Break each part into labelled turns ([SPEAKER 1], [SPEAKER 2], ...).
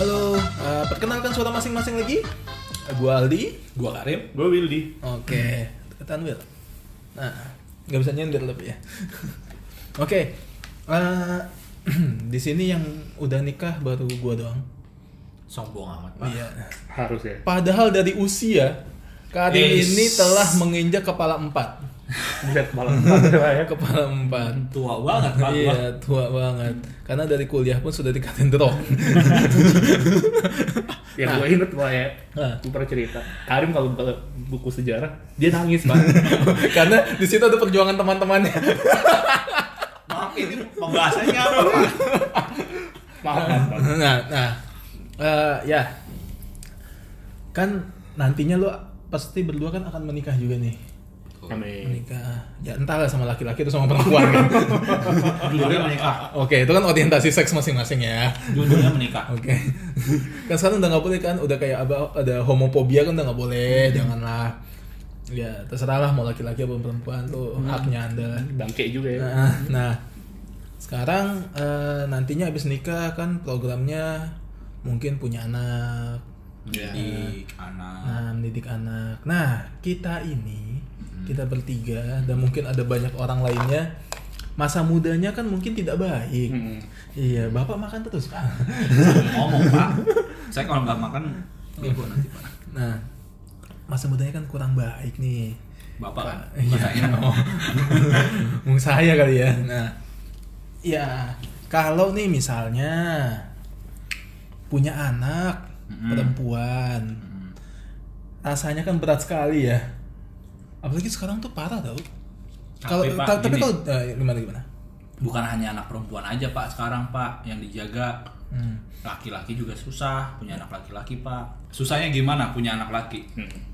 [SPEAKER 1] Halo, eh, perkenalkan suara masing-masing lagi. Gua Aldi.
[SPEAKER 2] Gua Karim.
[SPEAKER 3] Gue Wildy.
[SPEAKER 1] Oke, deketan Will. Nah, nggak bisa nyender tapi ya. Oke, eh, di sini yang udah nikah baru gua doang.
[SPEAKER 2] Sombong amat, Pak.
[SPEAKER 1] Iya.
[SPEAKER 3] Harus ya.
[SPEAKER 1] Padahal dari usia, Karim
[SPEAKER 2] Eh,
[SPEAKER 1] ini telah menginjak kepala empat.
[SPEAKER 3] Bisa malam empat ya.
[SPEAKER 1] Kepala empat.
[SPEAKER 2] Tua banget, Pak.
[SPEAKER 1] Iya, tua banget. Karena dari kuliah pun sudah dikatain drop.
[SPEAKER 3] Yang gue inget pak ya.
[SPEAKER 1] Nah.
[SPEAKER 3] Gue pernah cerita. Karim kalau buka buku sejarah dia nangis pak.
[SPEAKER 1] Karena di situ ada perjuangan teman-temannya.
[SPEAKER 2] Maaf, ini pembahasannya apa, Pak?
[SPEAKER 3] Maaf
[SPEAKER 1] nah, nah, eh, ya, kan nantinya lo pasti berdua kan akan menikah juga nih.
[SPEAKER 3] Amin.
[SPEAKER 1] Menikah, ya entahlah sama laki-laki atau sama perempuan kan.
[SPEAKER 2] Judulnya menikah.
[SPEAKER 1] Oke, itu kan orientasi seks masing-masing ya.
[SPEAKER 2] Judulnya menikah.
[SPEAKER 1] Oke. kan sekarang udah nggak boleh kan, udah kayak apa, ada homofobia kan udah nggak boleh, janganlah. Ya terserah lah mau laki-laki atau perempuan tuh haknya anda.
[SPEAKER 3] Bangke juga ya.
[SPEAKER 1] Nah, nah, sekarang eh, nantinya habis nikah kan programnya mungkin punya anak,
[SPEAKER 2] Jadi anak.
[SPEAKER 1] nah mendidik anak. Nah kita ini kita bertiga dan mungkin ada banyak orang lainnya masa mudanya kan mungkin tidak baik.
[SPEAKER 3] Hmm.
[SPEAKER 1] Iya, bapak makan terus pak.
[SPEAKER 2] Ngomong, Pak. Saya kalau nggak makan bego nanti, Pak.
[SPEAKER 1] Nah, masa mudanya kan kurang baik nih.
[SPEAKER 2] Bapak kan.
[SPEAKER 1] Iya. Mungkin saya kali ya. Nah, ya kalau nih misalnya punya anak
[SPEAKER 2] Mm-mm.
[SPEAKER 1] perempuan,
[SPEAKER 2] Hmm.
[SPEAKER 1] rasanya kan berat sekali ya. Apalagi sekarang tuh parah tau. Kalau
[SPEAKER 2] Tapi,
[SPEAKER 1] kalau eh, gimana gimana?
[SPEAKER 2] Bukan hanya anak perempuan aja, Pak, sekarang, Pak, yang dijaga.
[SPEAKER 1] Hmm.
[SPEAKER 2] Laki-laki juga susah, punya anak laki-laki, Pak. Susahnya gimana punya anak laki?
[SPEAKER 3] Hmm.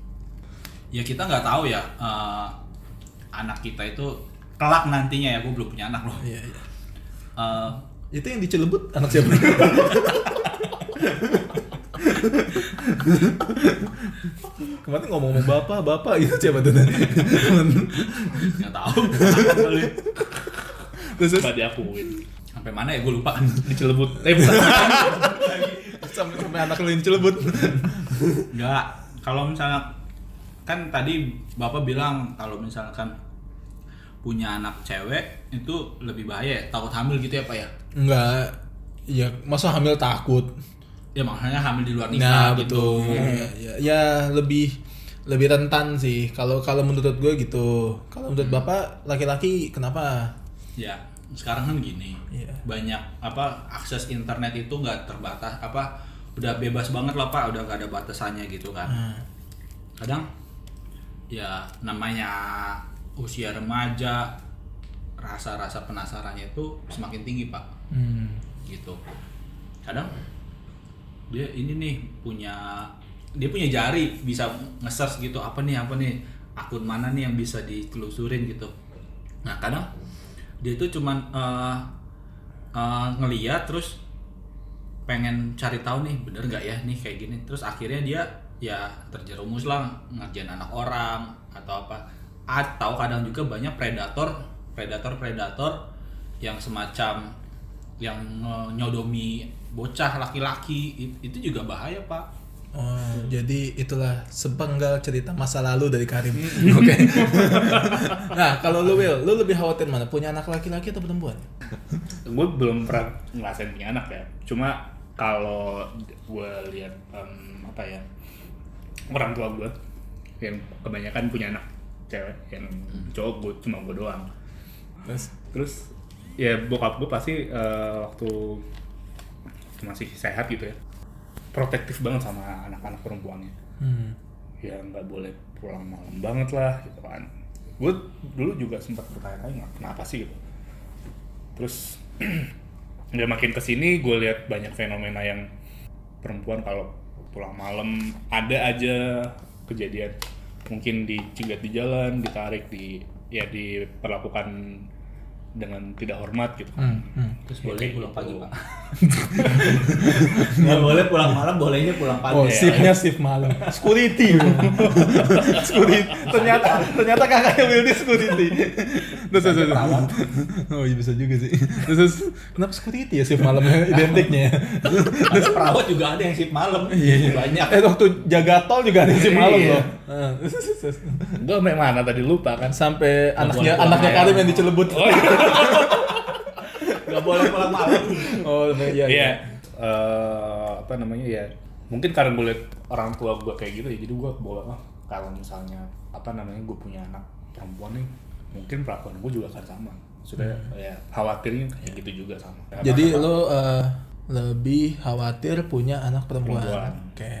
[SPEAKER 2] ya kita nggak tahu ya eh, anak kita itu kelak nantinya ya gue belum punya anak loh
[SPEAKER 1] Iya, iya.
[SPEAKER 2] Eh,
[SPEAKER 1] Itu yang di Cilebut anak siapa? Kemarin ngomong-ngomong bapak, bapak gitu siapa tuh?
[SPEAKER 2] nggak tahu.
[SPEAKER 1] Terus
[SPEAKER 3] Nggak diakuin.
[SPEAKER 2] sampai mana ya gue lupa
[SPEAKER 3] Di Cilebut. Eh bukan.
[SPEAKER 1] sampai sampai anak lu yang Cilebut.
[SPEAKER 2] nggak kalau misalnya kan tadi bapak bilang kalau misalkan punya anak cewek itu lebih bahaya ya? takut hamil gitu ya pak ya
[SPEAKER 1] Enggak. Iya, masa hamil takut.
[SPEAKER 2] Ya makanya hamil di luar
[SPEAKER 1] Nah,
[SPEAKER 2] nikah gitu
[SPEAKER 1] betul. Ya, ya, ya, lebih lebih rentan sih. Kalau kalau menurut gue gitu. Kalau menurut Bapak laki-laki kenapa?
[SPEAKER 2] ya sekarang kan gini
[SPEAKER 1] Iya.
[SPEAKER 2] banyak apa akses internet itu nggak terbatas apa udah bebas banget lah pak udah gak ada batasannya gitu kan
[SPEAKER 1] Nah,
[SPEAKER 2] kadang ya namanya usia remaja rasa-rasa penasarannya itu semakin tinggi pak
[SPEAKER 1] hmm.
[SPEAKER 2] gitu kadang dia ini nih punya dia punya jari bisa nge-search gitu apa nih apa nih akun mana nih yang bisa ditelusurin gitu. Nah kadang dia itu cuman eh, eh, ngeliat terus pengen cari tahu nih bener nggak ya nih kayak gini? Terus akhirnya dia ya terjerumus lah ngerjain anak orang atau apa. Atau kadang juga banyak predator predator predator yang semacam yang eh, nyodomi bocah laki-laki it- itu juga bahaya pak
[SPEAKER 1] Oh, jadi itulah sepenggal cerita masa lalu dari Karim. Oke. nah, kalau lu Will, lu lebih khawatir mana? Punya anak laki-laki atau perempuan?
[SPEAKER 3] gue belum pernah ngerasain punya anak ya. Cuma kalau gue lihat em, apa ya orang tua gue yang kebanyakan punya anak cewek yang cowok gue cuma gue doang.
[SPEAKER 1] Terus
[SPEAKER 3] Terus ya bokap gue pasti eh, waktu masih sehat gitu ya protektif banget sama anak-anak perempuannya.
[SPEAKER 1] hmm.
[SPEAKER 3] ya nggak boleh pulang malam banget lah gitu kan gue dulu juga sempat bertanya-tanya kenapa sih gitu terus ya makin ke sini gue lihat banyak fenomena yang perempuan kalau pulang malam ada aja kejadian mungkin dicegat di jalan ditarik di ya diperlakukan dengan tidak hormat gitu kan.
[SPEAKER 1] Hmm, hmm.
[SPEAKER 2] Terus boleh pulang pagi
[SPEAKER 3] gitu.
[SPEAKER 2] pak. Nggak boleh pulang malam, bolehnya pulang pagi.
[SPEAKER 1] Oh,
[SPEAKER 2] ya.
[SPEAKER 1] shiftnya shift malam. Security. security. Ternyata ternyata kakaknya Wildy security. Terus terus. terus. Oh, iya bisa juga sih. Terus, terus kenapa security ya shift malamnya identiknya?
[SPEAKER 2] Ada perawat juga ada yang shift malam. Banyak.
[SPEAKER 1] Eh waktu jaga tol juga ada shift malam
[SPEAKER 3] Iya.
[SPEAKER 1] loh. Ah.
[SPEAKER 3] Gue sampai mana tadi lupa kan.
[SPEAKER 1] Sampai anaknya anaknya. Karim yang dicelebut.
[SPEAKER 3] Oh iya.
[SPEAKER 2] Nggak boleh pulang malam.
[SPEAKER 1] Oh, iya
[SPEAKER 3] Iya.
[SPEAKER 1] iya.
[SPEAKER 3] eh, apa namanya ya? Mungkin karena gue liat orang tua gue kayak gitu ya, jadi gue bawa oh, kalau misalnya apa namanya gue punya anak perempuan nih, mungkin perlakuan gue juga akan sama. Sudah ya khawatirnya kayak gitu juga sama.
[SPEAKER 1] Jadi lo eh, lebih khawatir punya anak perempuan.
[SPEAKER 3] Perempuan.
[SPEAKER 1] Oke.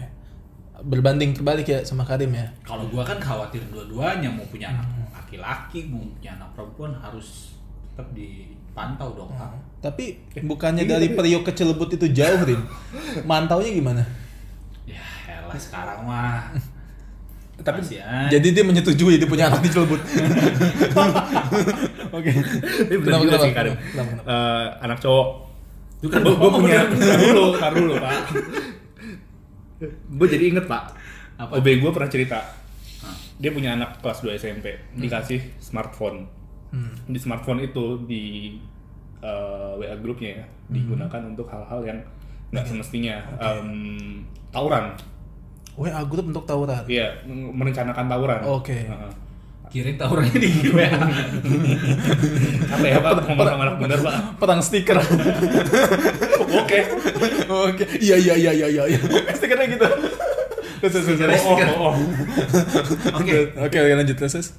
[SPEAKER 1] Berbanding kebalik ya sama Karim ya.
[SPEAKER 2] Kalau gua kan khawatir dua-duanya mau punya anak laki-laki, mau punya anak perempuan harus tetap dipantau dong. Pak.
[SPEAKER 1] Tapi bukannya dari Priok ke Cilebut itu jauh, Rin. Mantaunya gimana?
[SPEAKER 2] Ya, elah sekarang mah.
[SPEAKER 3] Tapi-
[SPEAKER 2] Masih aja.
[SPEAKER 1] Jadi dia menyetujui dia punya anak di Cilebut. Oke.
[SPEAKER 3] Tapi bener
[SPEAKER 1] Kenapa,
[SPEAKER 3] juga
[SPEAKER 1] kenapa?
[SPEAKER 3] sih Karim. Eh, anak cowok.
[SPEAKER 2] Itu kan
[SPEAKER 3] gue punya dulu, tar dulu pak. Gue jadi inget pak.
[SPEAKER 2] Apa?
[SPEAKER 3] OB gue pernah cerita. Dia punya anak kelas 2 SMP, dikasih smartphone. Di smartphone itu di eh, WA grupnya ya, digunakan untuk hal-hal yang nggak semestinya. Em, tawuran,
[SPEAKER 1] WA grup untuk tawuran.
[SPEAKER 3] iya merencanakan tawuran.
[SPEAKER 1] Oke.
[SPEAKER 3] Heeh.
[SPEAKER 2] Kirain tawurannya di WA.
[SPEAKER 3] Apa ya pak? Ngomong sama anak bener pak.
[SPEAKER 1] Perang stiker.
[SPEAKER 3] Oke.
[SPEAKER 1] Oke. Iya iya iya iya iya. iya. Stikernya gitu. Terus terus terus.
[SPEAKER 2] Stikernya
[SPEAKER 3] Oh, oh, oh.
[SPEAKER 1] Oke. Oke, lanjut terus.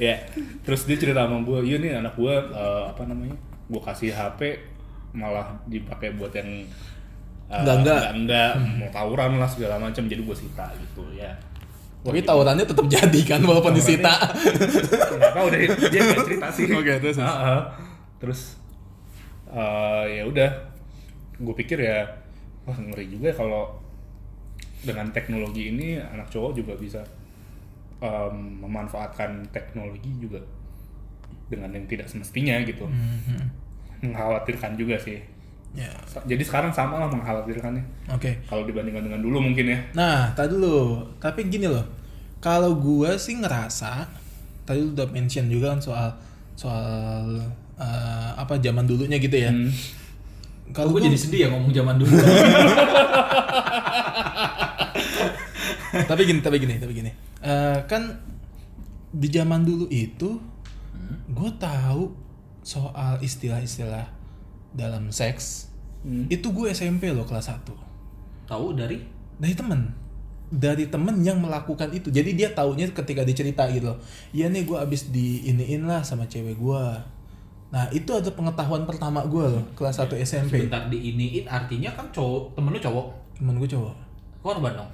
[SPEAKER 3] ya terus dia cerita sama gue iya nih anak gue eh, apa namanya gue kasih HP malah dipakai buat yang eh,
[SPEAKER 1] Enggak-enggak.
[SPEAKER 3] enggak mau tawuran lah segala macam jadi gue sita gitu ya
[SPEAKER 1] Tapi tawurannya tetap jadi kan walaupun disita.
[SPEAKER 3] nggak tahu deh dia nggak cerita sih
[SPEAKER 1] Oke, terus, terus.
[SPEAKER 3] Ah, ah. terus eh, ya udah gue pikir ya wah ngeri juga ya kalau dengan teknologi ini anak cowok juga bisa em, memanfaatkan teknologi juga dengan yang tidak semestinya gitu
[SPEAKER 1] Mhm.
[SPEAKER 3] mengkhawatirkan juga sih
[SPEAKER 1] Ya.
[SPEAKER 3] Jadi sekarang sama lah mengkhawatirkannya
[SPEAKER 1] Oke.
[SPEAKER 3] kalau dibandingkan dengan dulu mungkin ya
[SPEAKER 1] Nah, tadi dulu. Tapi gini loh. Kalau gua sih ngerasa tadi lu udah mention juga kan soal soal eh, apa zaman dulunya gitu ya.
[SPEAKER 3] Hmm.
[SPEAKER 1] Kalau
[SPEAKER 2] gue
[SPEAKER 1] gua-
[SPEAKER 2] jadi sedih ya ngomong zaman dulu.
[SPEAKER 1] tapi gini, tapi gini, tapi gini. Eh, kan di zaman dulu itu gue tahu soal istilah-istilah dalam seks.
[SPEAKER 3] Hmm.
[SPEAKER 1] Itu gue SMP loh kelas 1.
[SPEAKER 2] Tahu dari?
[SPEAKER 1] dari temen dari temen yang melakukan itu jadi dia taunya ketika dicerita gitu loh iya nih gue abis diiniin lah sama cewek gue nah itu ada pengetahuan pertama gue loh kelas 1 SMP
[SPEAKER 2] Sebentar diiniin artinya kan cowok, temen lu cowok.
[SPEAKER 1] temen gue cowok
[SPEAKER 2] Korban dong.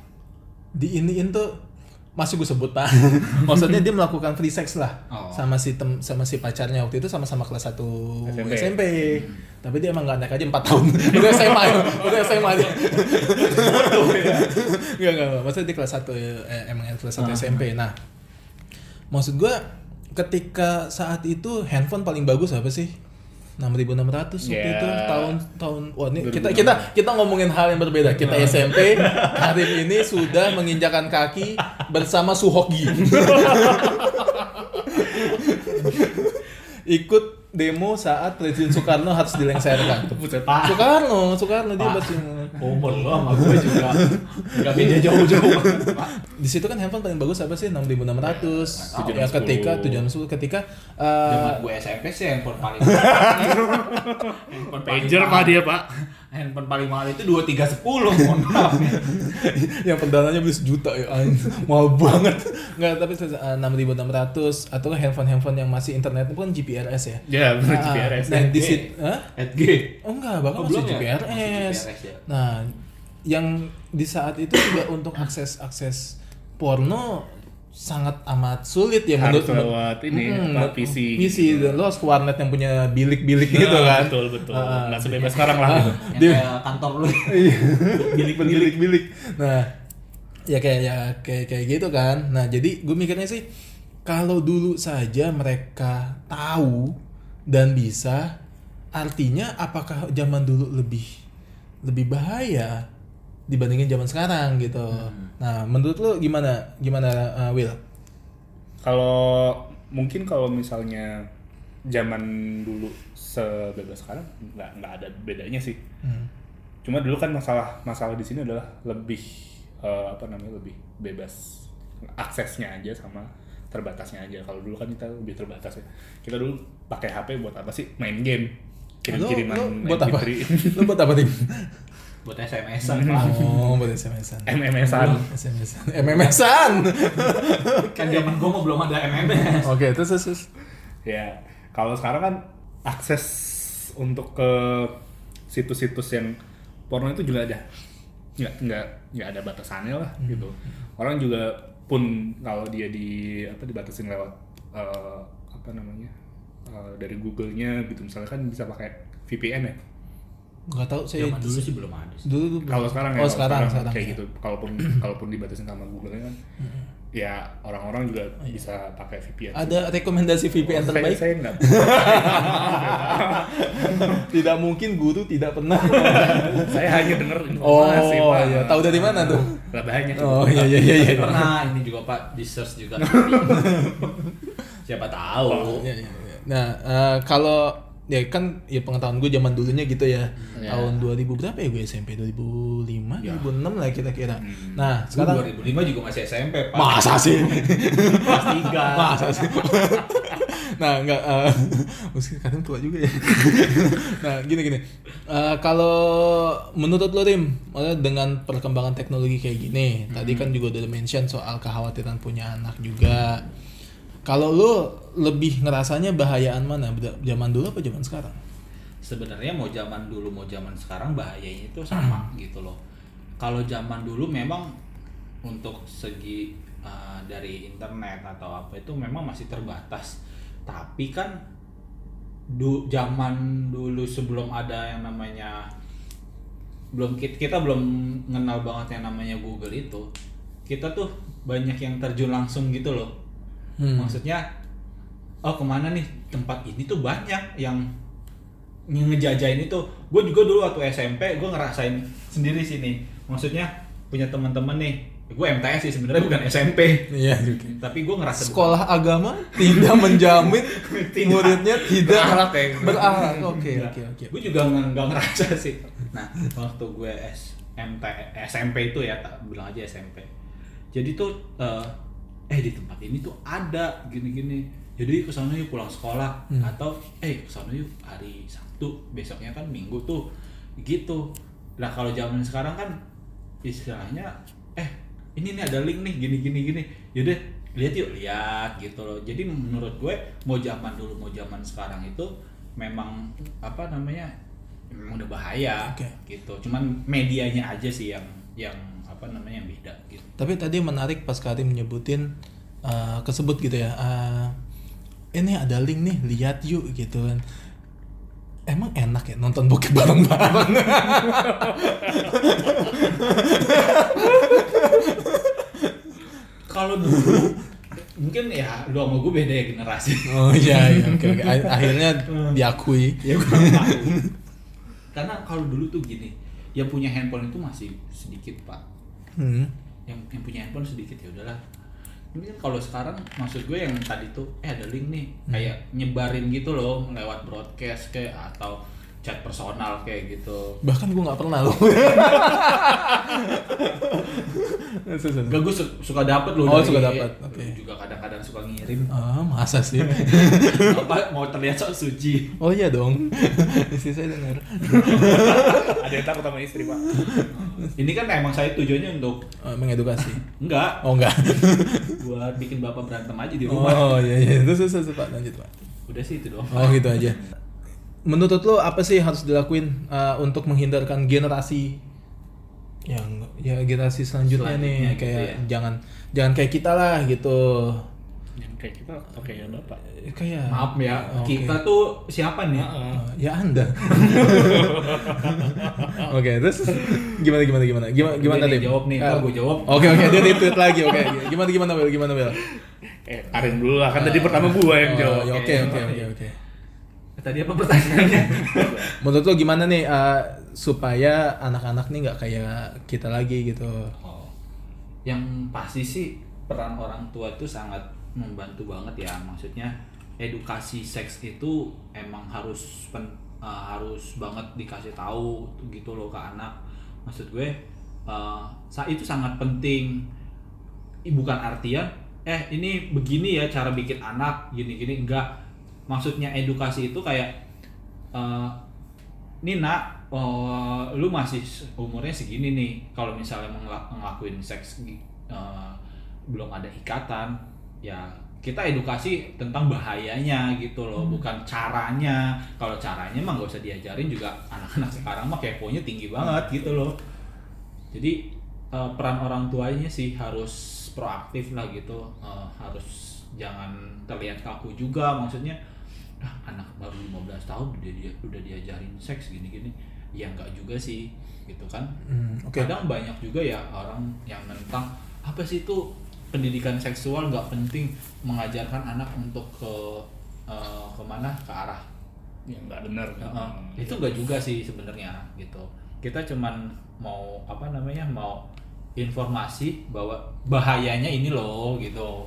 [SPEAKER 1] diiniin tuh masih gue sebut pak maksudnya dia melakukan free sex lah
[SPEAKER 2] Oh.
[SPEAKER 1] sama si tem sama si pacarnya waktu itu sama-sama kelas 1 SMP,
[SPEAKER 3] SMP.
[SPEAKER 1] tapi dia emang gak naik aja 4 tahun udah SMA udah SMA dia enggak, enggak. Maksudnya di kelas 1 eh, emang kelas 1 SMP. Nah, maksud gua ketika saat itu handphone paling bagus apa sih? 6600 waktu
[SPEAKER 3] Ya.
[SPEAKER 1] itu tahun tahun wah ini
[SPEAKER 3] 2006.
[SPEAKER 1] kita kita kita ngomongin hal yang berbeda. Kita SMP, Karim ini sudah menginjakan kaki bersama Suhoki. Ikut demo saat Presiden Soekarno harus dilengserkan.
[SPEAKER 3] Buset.
[SPEAKER 1] Soekarno, Soekarno dia masih
[SPEAKER 2] Umur lu sama gue juga nggak beda jauh-jauh. Pak.
[SPEAKER 1] di situ kan handphone paling bagus apa sih 6600
[SPEAKER 2] tahu.
[SPEAKER 1] ya ketika 710 ketika
[SPEAKER 2] Zaman
[SPEAKER 1] uh,
[SPEAKER 2] gue SMP sih handphone paling handphone paling
[SPEAKER 3] pager pak dia pak
[SPEAKER 2] Handphone paling mahal itu 2310 mohon maaf ya.
[SPEAKER 1] yang pendananya beli sejuta ya mahal banget nggak tapi uh, 6600 atau handphone handphone yang masih internet itu kan GPRS ya
[SPEAKER 3] ya bener
[SPEAKER 1] Ah,
[SPEAKER 3] GPRS
[SPEAKER 1] nah
[SPEAKER 3] ya.
[SPEAKER 1] di situ Hah?
[SPEAKER 2] At G.
[SPEAKER 1] oh enggak bahkan
[SPEAKER 2] Oh,
[SPEAKER 1] masih
[SPEAKER 2] ya?
[SPEAKER 1] GPRS.
[SPEAKER 2] Masih GPRS ya.
[SPEAKER 1] nah yang di saat itu juga untuk akses akses porno sangat amat sulit ya
[SPEAKER 3] Harus
[SPEAKER 1] menurut
[SPEAKER 3] lewat ini,
[SPEAKER 1] Mm,
[SPEAKER 3] lewat PC.
[SPEAKER 1] PC dan lo harus ke warnet yang punya bilik-bilik gitu
[SPEAKER 3] Nah,
[SPEAKER 1] kan
[SPEAKER 3] betul betul
[SPEAKER 1] Ah,
[SPEAKER 3] nggak sebebas sekarang lah gitu.
[SPEAKER 1] Dia-
[SPEAKER 2] kayak kantor lu.
[SPEAKER 1] Iya.
[SPEAKER 2] Bilik-bilik.
[SPEAKER 1] bilik-bilik. Nah, ya kayak ya kayak kayak gitu kan. Nah, jadi gue mikirnya sih kalau dulu saja mereka tahu dan bisa artinya apakah zaman dulu lebih lebih bahaya dibandingin zaman sekarang gitu. Nah, menurut lu gimana gimana uh, Will?
[SPEAKER 3] Kalau mungkin kalau misalnya zaman dulu sebebas sekarang nggak nggak ada bedanya sih.
[SPEAKER 1] Hmm.
[SPEAKER 3] Cuma dulu kan masalah masalah di sini adalah lebih eh, apa namanya lebih bebas aksesnya aja sama terbatasnya aja. Kalau dulu kan kita lebih terbatas ya. Kita dulu pakai HP buat apa sih? Main game. Kirim-kiriman
[SPEAKER 1] Lu- lu buat apa?
[SPEAKER 3] MP3.
[SPEAKER 1] Lu buat apa tim?
[SPEAKER 2] buat SMS-an Pak.
[SPEAKER 1] Oh, buat SMS-an.
[SPEAKER 3] MMS-an.
[SPEAKER 1] SMS-an. MMS-an.
[SPEAKER 2] kan zaman gua mah belum ada MMS
[SPEAKER 1] Oke, terus terus. terus.
[SPEAKER 3] Ya, kalau sekarang kan akses untuk ke situs-situs yang porno itu juga ada. Nggak, nggak, nggak ada batasannya lah gitu. Orang juga pun kalau dia di apa dibatasin lewat eh, apa namanya eh, dari Google-nya gitu misalnya kan bisa pakai VPN ya.
[SPEAKER 1] Gak tahu saya
[SPEAKER 2] zaman dulu sih belum ada sih.
[SPEAKER 1] dulu tuh
[SPEAKER 3] Kalau sekarang ya,
[SPEAKER 1] oh
[SPEAKER 3] kalau
[SPEAKER 1] sekarang sekarang
[SPEAKER 3] kayak
[SPEAKER 1] ya.
[SPEAKER 3] gitu. Kalaupun kalaupun dibatasin sama Google-nya kan, ya orang-orang juga bisa pakai VPN.
[SPEAKER 1] Ada rekomendasi VPN
[SPEAKER 3] Saya-
[SPEAKER 1] terbaik?
[SPEAKER 3] Saya nggak.
[SPEAKER 1] tidak mungkin guru tidak pernah.
[SPEAKER 3] saya hanya dengar
[SPEAKER 1] oh
[SPEAKER 3] informasi Pak.
[SPEAKER 1] iya, tahu dari mana tuh?
[SPEAKER 3] Nggak banyak.
[SPEAKER 1] Oh iya iya iya iya.
[SPEAKER 2] pernah ini juga Pak di search juga siapa tahu
[SPEAKER 1] Iya, iya, iya. Nah, eh, kalau ya kan ya pengetahuan gue zaman dulunya gitu ya.
[SPEAKER 2] Iya.
[SPEAKER 1] Tahun 2000 berapa ya gue SMP? 2005,
[SPEAKER 2] Ya.
[SPEAKER 1] 2006 lah kira-kira.
[SPEAKER 3] Hmm.
[SPEAKER 1] Nah,
[SPEAKER 2] sekarang
[SPEAKER 1] sekarang
[SPEAKER 2] 2005 juga masih SMP Pak
[SPEAKER 1] masa sih?
[SPEAKER 2] kelas 3
[SPEAKER 1] Masa sih? nah, enggak eh mungkin kadang tua juga ya. nah, gini gini. Eh, kalau menurut lo Rim, maksudnya dengan perkembangan teknologi kayak gini, tadi kan juga udah mention soal kekhawatiran punya anak juga. Kalau lo lebih ngerasanya bahayaan mana? Zaman dulu apa zaman sekarang?
[SPEAKER 2] sebenarnya mau zaman dulu mau zaman sekarang bahayanya itu sama gitu loh kalau zaman dulu memang untuk segi uh, dari internet atau apa itu memang masih terbatas tapi kan du, zaman dulu sebelum ada yang namanya belum kita, kita belum kenal banget yang namanya Google itu kita tuh banyak yang terjun langsung gitu loh
[SPEAKER 1] Hmm.
[SPEAKER 2] maksudnya oh ke mana nih tempat ini tuh banyak yang nge- ngejajain itu gue juga dulu waktu SMP gue ngerasain sendiri sini maksudnya punya teman-teman nih gue MTS sih sebenarnya bukan SMP
[SPEAKER 1] Iya juga.
[SPEAKER 2] tapi gue ngerasa
[SPEAKER 1] Sekolah agama tidak menjamin
[SPEAKER 2] Tidak.
[SPEAKER 1] muridnya tidak
[SPEAKER 3] Berakhlak ya.
[SPEAKER 1] berakhlak. Oke oke oke.
[SPEAKER 2] gue juga nggak nggak ngerasa sih nah waktu gue SMP SMP itu ya tak bilang aja SMP jadi tuh eh, eh di tempat ini tuh ada gini-gini. Jadi ke sana yuk pulang sekolah.
[SPEAKER 1] Hmm.
[SPEAKER 2] atau eh ke sana yuk hari Sabtu. Besoknya kan Minggu tuh. Gitu. Nah kalau zaman sekarang kan istilahnya eh ini nih ada link nih gini gini gini. Yaudah lihat yuk. Lihat gitu loh. Jadi menurut gue mau zaman dulu mau zaman sekarang itu memang apa namanya memang udah bahaya.
[SPEAKER 1] Oke.
[SPEAKER 2] gitu. Cuman medianya aja sih yang yang apa namanya yang beda gitu
[SPEAKER 1] Tapi tadi menarik pas Karim menyebutin eh, kesebut gitu ya. eh, ini ada link nih, lihat yuk gitu kan. Emang enak ya nonton bokep bareng-bareng.
[SPEAKER 2] kalau dulu mungkin ya lu sama gue beda ya generasi
[SPEAKER 1] oh iya iya oke oke. A- Akhirnya diakui.
[SPEAKER 2] ya gue tahu karena kalau dulu tuh gini yang punya handphone itu masih sedikit pak
[SPEAKER 1] Hmm.
[SPEAKER 2] yang yang punya handphone sedikit ya udahlah ini kan kalau sekarang maksud gue yang tadi tuh eh ada link nih kayak nyebarin gitu loh lewat broadcast kayak atau chat personal kayak gitu
[SPEAKER 1] Bahkan gue nggak pernah loh.
[SPEAKER 2] Gak gue su- suka dapet loh
[SPEAKER 1] Oh,
[SPEAKER 2] dari-
[SPEAKER 1] suka dapet, oke.
[SPEAKER 2] juga kadang-kadang suka ngirim
[SPEAKER 1] Ah masa sih?
[SPEAKER 2] apa mau terlihat sok suci
[SPEAKER 1] Oh iya dong. Istri saya dengar.
[SPEAKER 3] Ada yang takut sama istri pak.
[SPEAKER 2] ini kan emang saya tujuannya untuk
[SPEAKER 1] Eh, mengedukasi.
[SPEAKER 2] enggak
[SPEAKER 1] Oh enggak.
[SPEAKER 2] buat bikin bapak berantem aja di rumah
[SPEAKER 1] Oh iya iya. Terus terus terus, Pak lanjut Pak.
[SPEAKER 2] udah sih itu doang
[SPEAKER 1] Oh gitu aja. Menurut lo apa sih yang harus dilakuin uh, untuk menghindarkan generasi yang ya generasi selanjutnya,
[SPEAKER 2] Selanjutnya
[SPEAKER 1] nih
[SPEAKER 2] gitu
[SPEAKER 1] kayak
[SPEAKER 2] ya.
[SPEAKER 1] jangan jangan kayak kita lah gitu.
[SPEAKER 3] Yang kayak kita oke ya bapak.
[SPEAKER 1] Eh, Kayak
[SPEAKER 2] maaf ya
[SPEAKER 1] Oke.
[SPEAKER 2] kita tuh siapa nih
[SPEAKER 1] Uh, ya Anda. Oke, terus gimana gimana gimana? Gimana gimana Tim?
[SPEAKER 2] jawab nih, ntar
[SPEAKER 1] Ah,
[SPEAKER 2] gua jawab.
[SPEAKER 1] Oke oke, dia retweet lagi. Oke. Gimana gimana Bel? Gimana Bel?
[SPEAKER 3] Eh, Karin dulu lah kan tadi pertama gua yang
[SPEAKER 1] Oh,
[SPEAKER 3] jawab.
[SPEAKER 1] ya, Oke oke oke oke.
[SPEAKER 2] Tadi apa pertanyaannya?
[SPEAKER 1] Menurut lo gimana nih eh, supaya anak-anak nih nggak kayak kita lagi gitu?
[SPEAKER 2] Oh, yang pasti sih peran orang tua itu sangat membantu banget ya. Maksudnya edukasi seks itu emang harus pen, eh, harus banget dikasih tahu gitu loh ke anak. Maksud gue sa- itu sangat penting. Bukan artian eh ini begini ya cara bikin anak gini-gini enggak. Maksudnya edukasi itu kayak eh, ini nak eh, lu masih umurnya segini nih kalau misalnya ngelakuin seks eh, belum ada ikatan ya kita edukasi tentang bahayanya gitu loh bukan caranya. Kalau caranya emang gak usah diajarin juga anak-anak sekarang mah keponya tinggi banget gitu loh. Jadi eh, peran orang tuanya sih harus proaktif lah gitu. Eh, harus jangan terlihat kaku juga. Maksudnya ah anak baru 15 tahun udah dia udah diajarin seks gini-gini. Ya enggak juga sih gitu kan.
[SPEAKER 1] Hmm, Oke.
[SPEAKER 2] kadang banyak juga ya orang yang menentang apa sih itu pendidikan seksual nggak penting mengajarkan anak untuk ke eh, ke mana ke arah
[SPEAKER 3] Ya nggak benar.
[SPEAKER 2] Heeh. itu enggak juga sih sebenarnya gitu kita cuman mau apa namanya mau informasi bahwa bahayanya ini loh gitu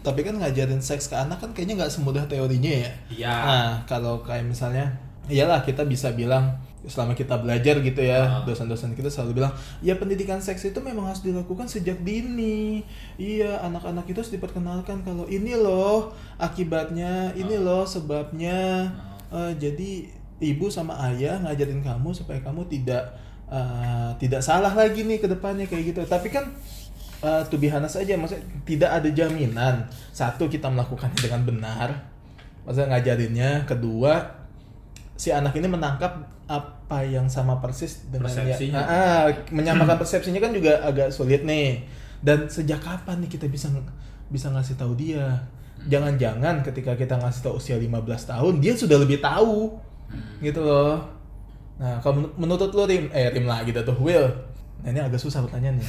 [SPEAKER 1] Tapi kan ngajarin seks ke anak kan kayaknya nggak semudah teorinya ya.
[SPEAKER 2] Iya.
[SPEAKER 1] Nah, kalau kayak misalnya, iyalah kita bisa bilang selama kita belajar gitu ya,
[SPEAKER 2] Ah.
[SPEAKER 1] dosen-dosen kita selalu bilang, ya pendidikan seks itu memang harus dilakukan sejak dini. Iya, anak-anak itu harus diperkenalkan kalau ini loh akibatnya, ini loh sebabnya. Eh, jadi ibu sama ayah ngajarin kamu supaya kamu tidak eh, tidak salah lagi nih ke depannya kayak gitu. Tapi kan uh, to be honest aja maksudnya tidak ada jaminan satu kita melakukannya dengan benar maksudnya ngajarinnya kedua si anak ini menangkap apa yang sama persis dengan
[SPEAKER 2] Persepsinya.
[SPEAKER 1] ya, Ah, ah, menyamakan persepsinya kan juga agak sulit nih. Dan sejak kapan nih kita bisa bisa ngasih tahu dia? Jangan-jangan ketika kita ngasih tahu usia 15 tahun dia sudah lebih tahu. Gitu loh. Nah kalau menur- menurut lo Rim eh Rim lagi dah tuh Will. Nah ini agak susah pertanyaannya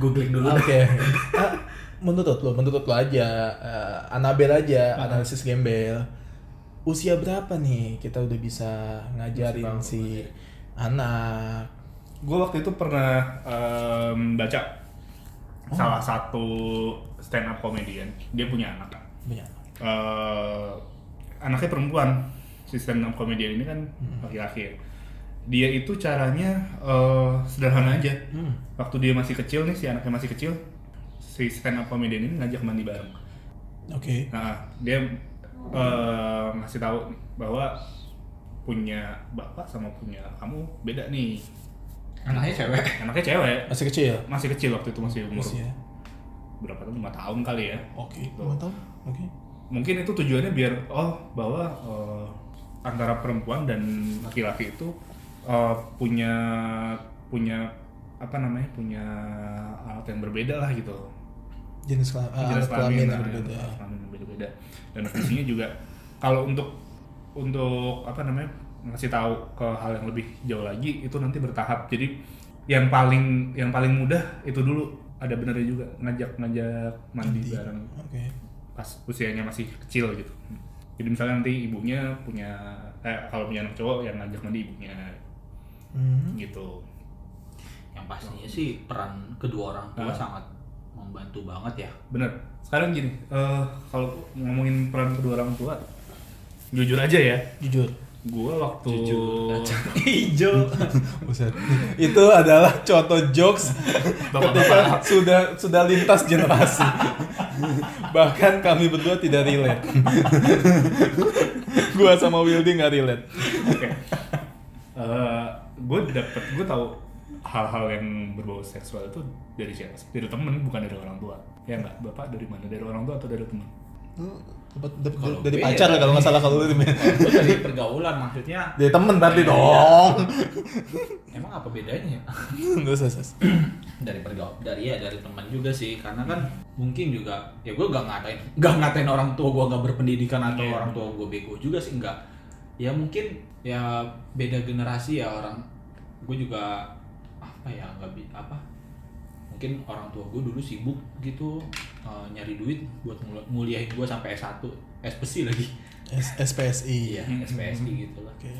[SPEAKER 2] googling dulu.
[SPEAKER 1] Oke. Ah, menurut lo, menurut lo aja, eh, Anabel aja, analisis gembel. Usia berapa nih kita udah bisa ngajarin si anak?
[SPEAKER 3] Gue waktu itu pernah em, baca
[SPEAKER 1] Oh.
[SPEAKER 3] salah satu stand up comedian. Dia punya anak.
[SPEAKER 1] Banyak.
[SPEAKER 3] eh anaknya perempuan si stand up comedian ini kan
[SPEAKER 1] Hmm.
[SPEAKER 3] laki-laki ya. dia itu caranya eh, sederhana aja
[SPEAKER 1] Hmm.
[SPEAKER 3] waktu dia masih kecil nih si anaknya masih kecil si stand up comedian ini ngajak mandi bareng
[SPEAKER 1] Oke.
[SPEAKER 3] nah dia eh, ngasih tahu bahwa punya bapak sama punya kamu beda nih
[SPEAKER 2] anaknya cewek
[SPEAKER 3] anaknya cewek
[SPEAKER 1] Masih kecil.
[SPEAKER 3] masih kecil waktu itu masih umur
[SPEAKER 1] Usia.
[SPEAKER 3] berapa tahun lima tahun kali ya
[SPEAKER 1] Oke.
[SPEAKER 3] Gitu.
[SPEAKER 1] Mau tahu? Oke.
[SPEAKER 3] mungkin itu tujuannya biar oh bahwa eh, antara perempuan dan laki-laki itu eh, punya punya apa namanya punya alat yang berbeda lah gitu
[SPEAKER 1] Jenis
[SPEAKER 3] jenis
[SPEAKER 1] kelamin yang
[SPEAKER 3] nah,
[SPEAKER 1] berbeda.
[SPEAKER 3] alat kelamin yang berbeda dan fungsinya juga kalau untuk untuk apa namanya ngasih tahu ke hal yang lebih jauh lagi itu nanti bertahap jadi yang paling yang paling mudah itu dulu ada benernya juga ngajak ngajak mandi
[SPEAKER 1] Mandi.
[SPEAKER 3] bareng
[SPEAKER 1] Oke.
[SPEAKER 3] pas usianya masih kecil gitu. Jadi misalnya nanti ibunya punya eh kalau punya anak cowok yang ngajak mandi ibunya
[SPEAKER 1] Hmm.
[SPEAKER 3] gitu.
[SPEAKER 2] yang pastinya sih peran kedua orang tua
[SPEAKER 3] Ah.
[SPEAKER 2] sangat membantu banget ya
[SPEAKER 3] Bener. Sekarang gini, eh kalau ngomongin peran kedua orang tua, jujur aja ya,
[SPEAKER 1] Jujur.
[SPEAKER 3] gue waktu
[SPEAKER 2] jujur kacang hijau
[SPEAKER 1] Buset. Itu adalah contoh jokes ketika sudah sudah lintas generasi. Bahkan kami berdua tidak relate. Gua sama Wildy nggak relate.
[SPEAKER 3] Oke. gue dapet, gue tahu hal-hal yang berbau seksual itu dari siapa? sih? Dari temen, bukan dari orang tua. Ya enggak, bapak dari mana? Dari orang tua atau dari temen?
[SPEAKER 1] Lu dapat dari
[SPEAKER 2] gue
[SPEAKER 1] pacar
[SPEAKER 2] ya
[SPEAKER 1] kalau nggak salah kalau lu Rim.
[SPEAKER 2] Gue dari pergaulan maksudnya
[SPEAKER 1] Dari temen berarti
[SPEAKER 2] Iya.
[SPEAKER 1] dong.
[SPEAKER 2] emang apa bedanya ya?
[SPEAKER 1] Nggak usah, usah.
[SPEAKER 2] dari pergaul dari ya dari teman juga sih karena kan mungkin juga ya gue gak ngatain gak ngatain orang tua gue gak berpendidikan atau
[SPEAKER 3] Iya.
[SPEAKER 2] orang tua gue bego juga sih enggak ya mungkin ya beda generasi ya orang gue juga apa ya nggak bi apa mungkin orang tua gue dulu sibuk gitu eh, nyari duit buat ngul- nguliahin gue sampai S1 S besi lagi
[SPEAKER 1] S- SPSI.
[SPEAKER 2] iya SPSI gitu lah
[SPEAKER 1] Oke.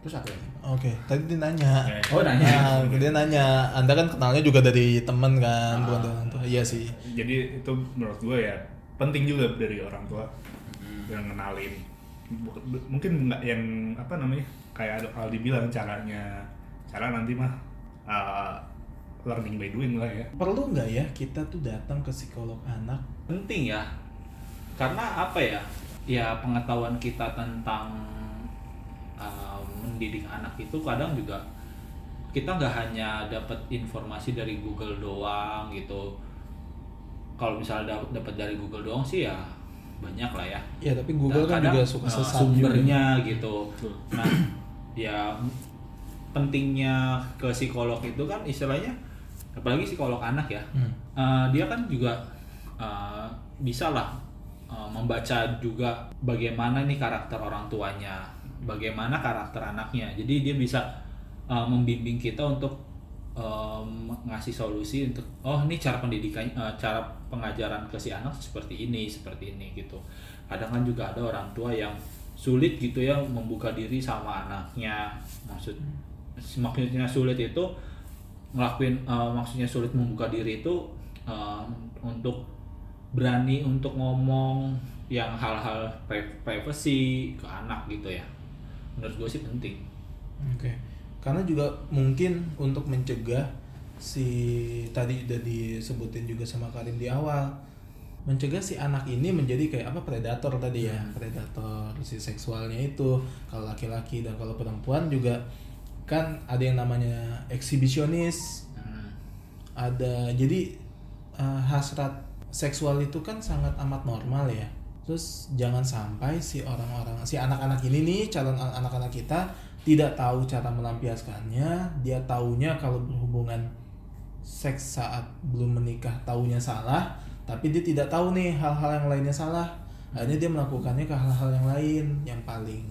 [SPEAKER 2] terus apa ya
[SPEAKER 1] Oke, tadi dia nanya.
[SPEAKER 3] Ya.
[SPEAKER 2] oh nanya
[SPEAKER 1] Nah, dia nanya, Anda kan kenalnya juga dari temen kan, bukan
[SPEAKER 2] Ah.
[SPEAKER 1] dari orang tua. Iya sih.
[SPEAKER 3] jadi itu menurut gue ya penting juga dari orang tua
[SPEAKER 2] Hmm.
[SPEAKER 3] yang bu- mungkin nggak yang apa namanya kayak Aldi bilang caranya cara nanti mah uh, learning by doing lah ya
[SPEAKER 1] Perlu nggak ya kita tuh datang ke psikolog anak?
[SPEAKER 2] penting ya karena apa ya ya pengetahuan kita tentang uh, mendidik anak itu kadang juga kita nggak hanya dapat informasi dari Google doang gitu kalau misalnya dapat dapat dari Google doang sih ya banyak lah ya
[SPEAKER 1] Ya tapi Google
[SPEAKER 2] Nah,
[SPEAKER 1] kan
[SPEAKER 2] kadang,
[SPEAKER 1] juga suka
[SPEAKER 2] uh,
[SPEAKER 1] sesat juga.
[SPEAKER 2] sumbernya gitu
[SPEAKER 3] Betul.
[SPEAKER 2] nah ya pentingnya ke psikolog itu kan istilahnya apalagi psikolog anak ya
[SPEAKER 1] Hmm.
[SPEAKER 2] Uh, dia kan juga uh, bisa lah uh, membaca juga bagaimana nih karakter orang tuanya, bagaimana karakter anaknya. Jadi dia bisa uh, membimbing kita untuk um, ngasih solusi untuk oh ini cara pendidikan, uh, cara pengajaran ke si anak seperti ini, seperti ini gitu. Kadang kan juga ada orang tua yang sulit gitu ya membuka diri sama anaknya. Maksud maksudnya sulit itu ngelakuin uh, maksudnya sulit membuka diri itu uh, untuk berani untuk ngomong yang hal-hal pri- privacy ke anak gitu ya. Menurut gue sih penting.
[SPEAKER 1] Oke. Karena juga mungkin untuk mencegah si tadi udah disebutin juga sama Karim di awal mencegah si anak ini menjadi kayak apa predator tadi ya. Predator si seksualnya itu. Kalau laki-laki dan kalau perempuan juga kan ada yang namanya eksibisionis.
[SPEAKER 2] Hmm.
[SPEAKER 1] ada jadi eh, hasrat seksual itu kan sangat amat normal ya. Terus jangan sampai si orang-orang si anak-anak ini nih calon an- anak-anak kita tidak tahu cara melampiaskannya. Dia taunya kalau berhubungan seks saat belum menikah taunya salah tapi dia tidak tahu nih hal-hal yang lainnya salah. Akhirnya dia melakukannya ke hal-hal yang lain yang paling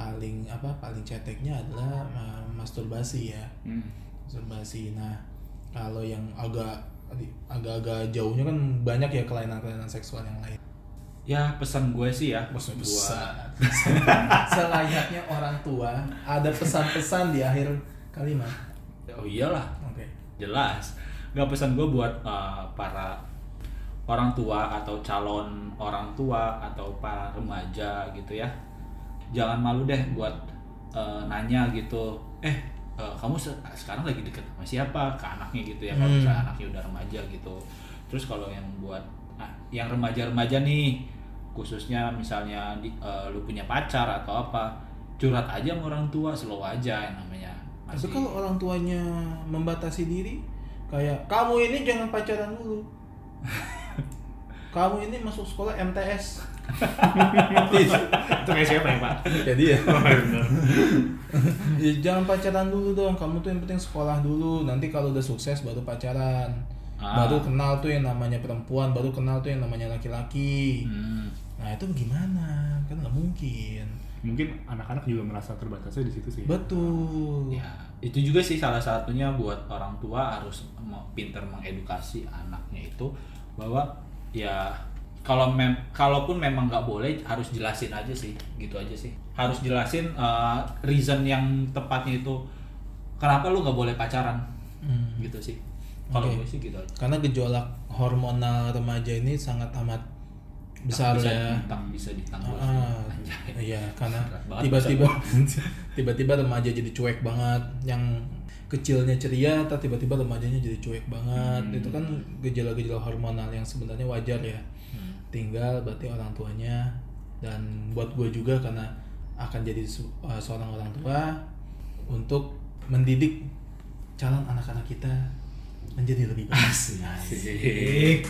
[SPEAKER 1] paling apa paling ceteknya adalah eh, masturbasi ya
[SPEAKER 3] Hmm.
[SPEAKER 1] masturbasi. Nah, kalau yang agak agak-agak jauhnya kan banyak ya kelainan-kelainan seksual yang lain.
[SPEAKER 2] ya pesan gue sih ya
[SPEAKER 1] Pesan.
[SPEAKER 2] buat
[SPEAKER 1] Selayaknya orang tua ada pesan-pesan di akhir kalimat.
[SPEAKER 2] oh iyalah
[SPEAKER 1] Oke.
[SPEAKER 2] jelas nggak pesan gue buat uh, para orang tua atau calon orang tua atau para remaja gitu ya jangan malu deh buat uh, nanya gitu eh uh, kamu se- sekarang lagi deket sama siapa ke anaknya gitu ya kalau
[SPEAKER 1] Hmm.
[SPEAKER 2] misalnya anaknya udah remaja gitu terus kalau yang buat ah, yang remaja-remaja nih khususnya misalnya di, uh, lu punya pacar atau apa curhat aja sama orang tua slow aja yang namanya
[SPEAKER 1] Tapi
[SPEAKER 2] Masih-
[SPEAKER 1] kalau orang tuanya membatasi diri, kayak kamu ini jangan pacaran dulu. kamu ini masuk sekolah MTS.
[SPEAKER 3] itu kayak siapa ya pak
[SPEAKER 1] Jadi ya.
[SPEAKER 3] Oh.
[SPEAKER 1] Ya, jangan pacaran dulu dong. Kamu tuh yang penting sekolah dulu. Nanti kalau udah sukses baru pacaran.
[SPEAKER 2] Ah.
[SPEAKER 1] Baru kenal tuh yang namanya perempuan, baru kenal tuh yang namanya laki-laki.
[SPEAKER 2] Hmm.
[SPEAKER 1] Nah itu gimana? Kan nggak mungkin.
[SPEAKER 3] mungkin anak-anak juga merasa terbatasnya di situ sih
[SPEAKER 1] Betul.
[SPEAKER 2] Ya, itu juga sih salah satunya buat orang tua harus pinter mengedukasi anaknya itu bahwa ya kalau mem kalaupun memang nggak boleh harus jelasin aja sih gitu aja sih. Harus jelasin uh, reason yang tepatnya itu kenapa lu nggak boleh pacaran?
[SPEAKER 1] Hmm.
[SPEAKER 2] gitu sih. Kalau gue sih gitu aja.
[SPEAKER 1] Karena gejolak hormonal remaja ini sangat amat besar
[SPEAKER 2] bisa
[SPEAKER 1] ya.
[SPEAKER 2] ditang- bisa ditanggung
[SPEAKER 1] Ah, iya karena tiba-tiba tiba-tiba remaja jadi cuek banget yang kecilnya ceria tapi tiba-tiba remajanya jadi cuek banget
[SPEAKER 2] Hmm.
[SPEAKER 1] itu kan gejala-gejala hormonal yang sebenarnya wajar ya
[SPEAKER 2] Hmm.
[SPEAKER 1] tinggal berarti orang tuanya dan buat gue juga karena akan jadi uh, seorang orang tua untuk mendidik calon anak-anak kita menjadi lebih baik.
[SPEAKER 2] Asik.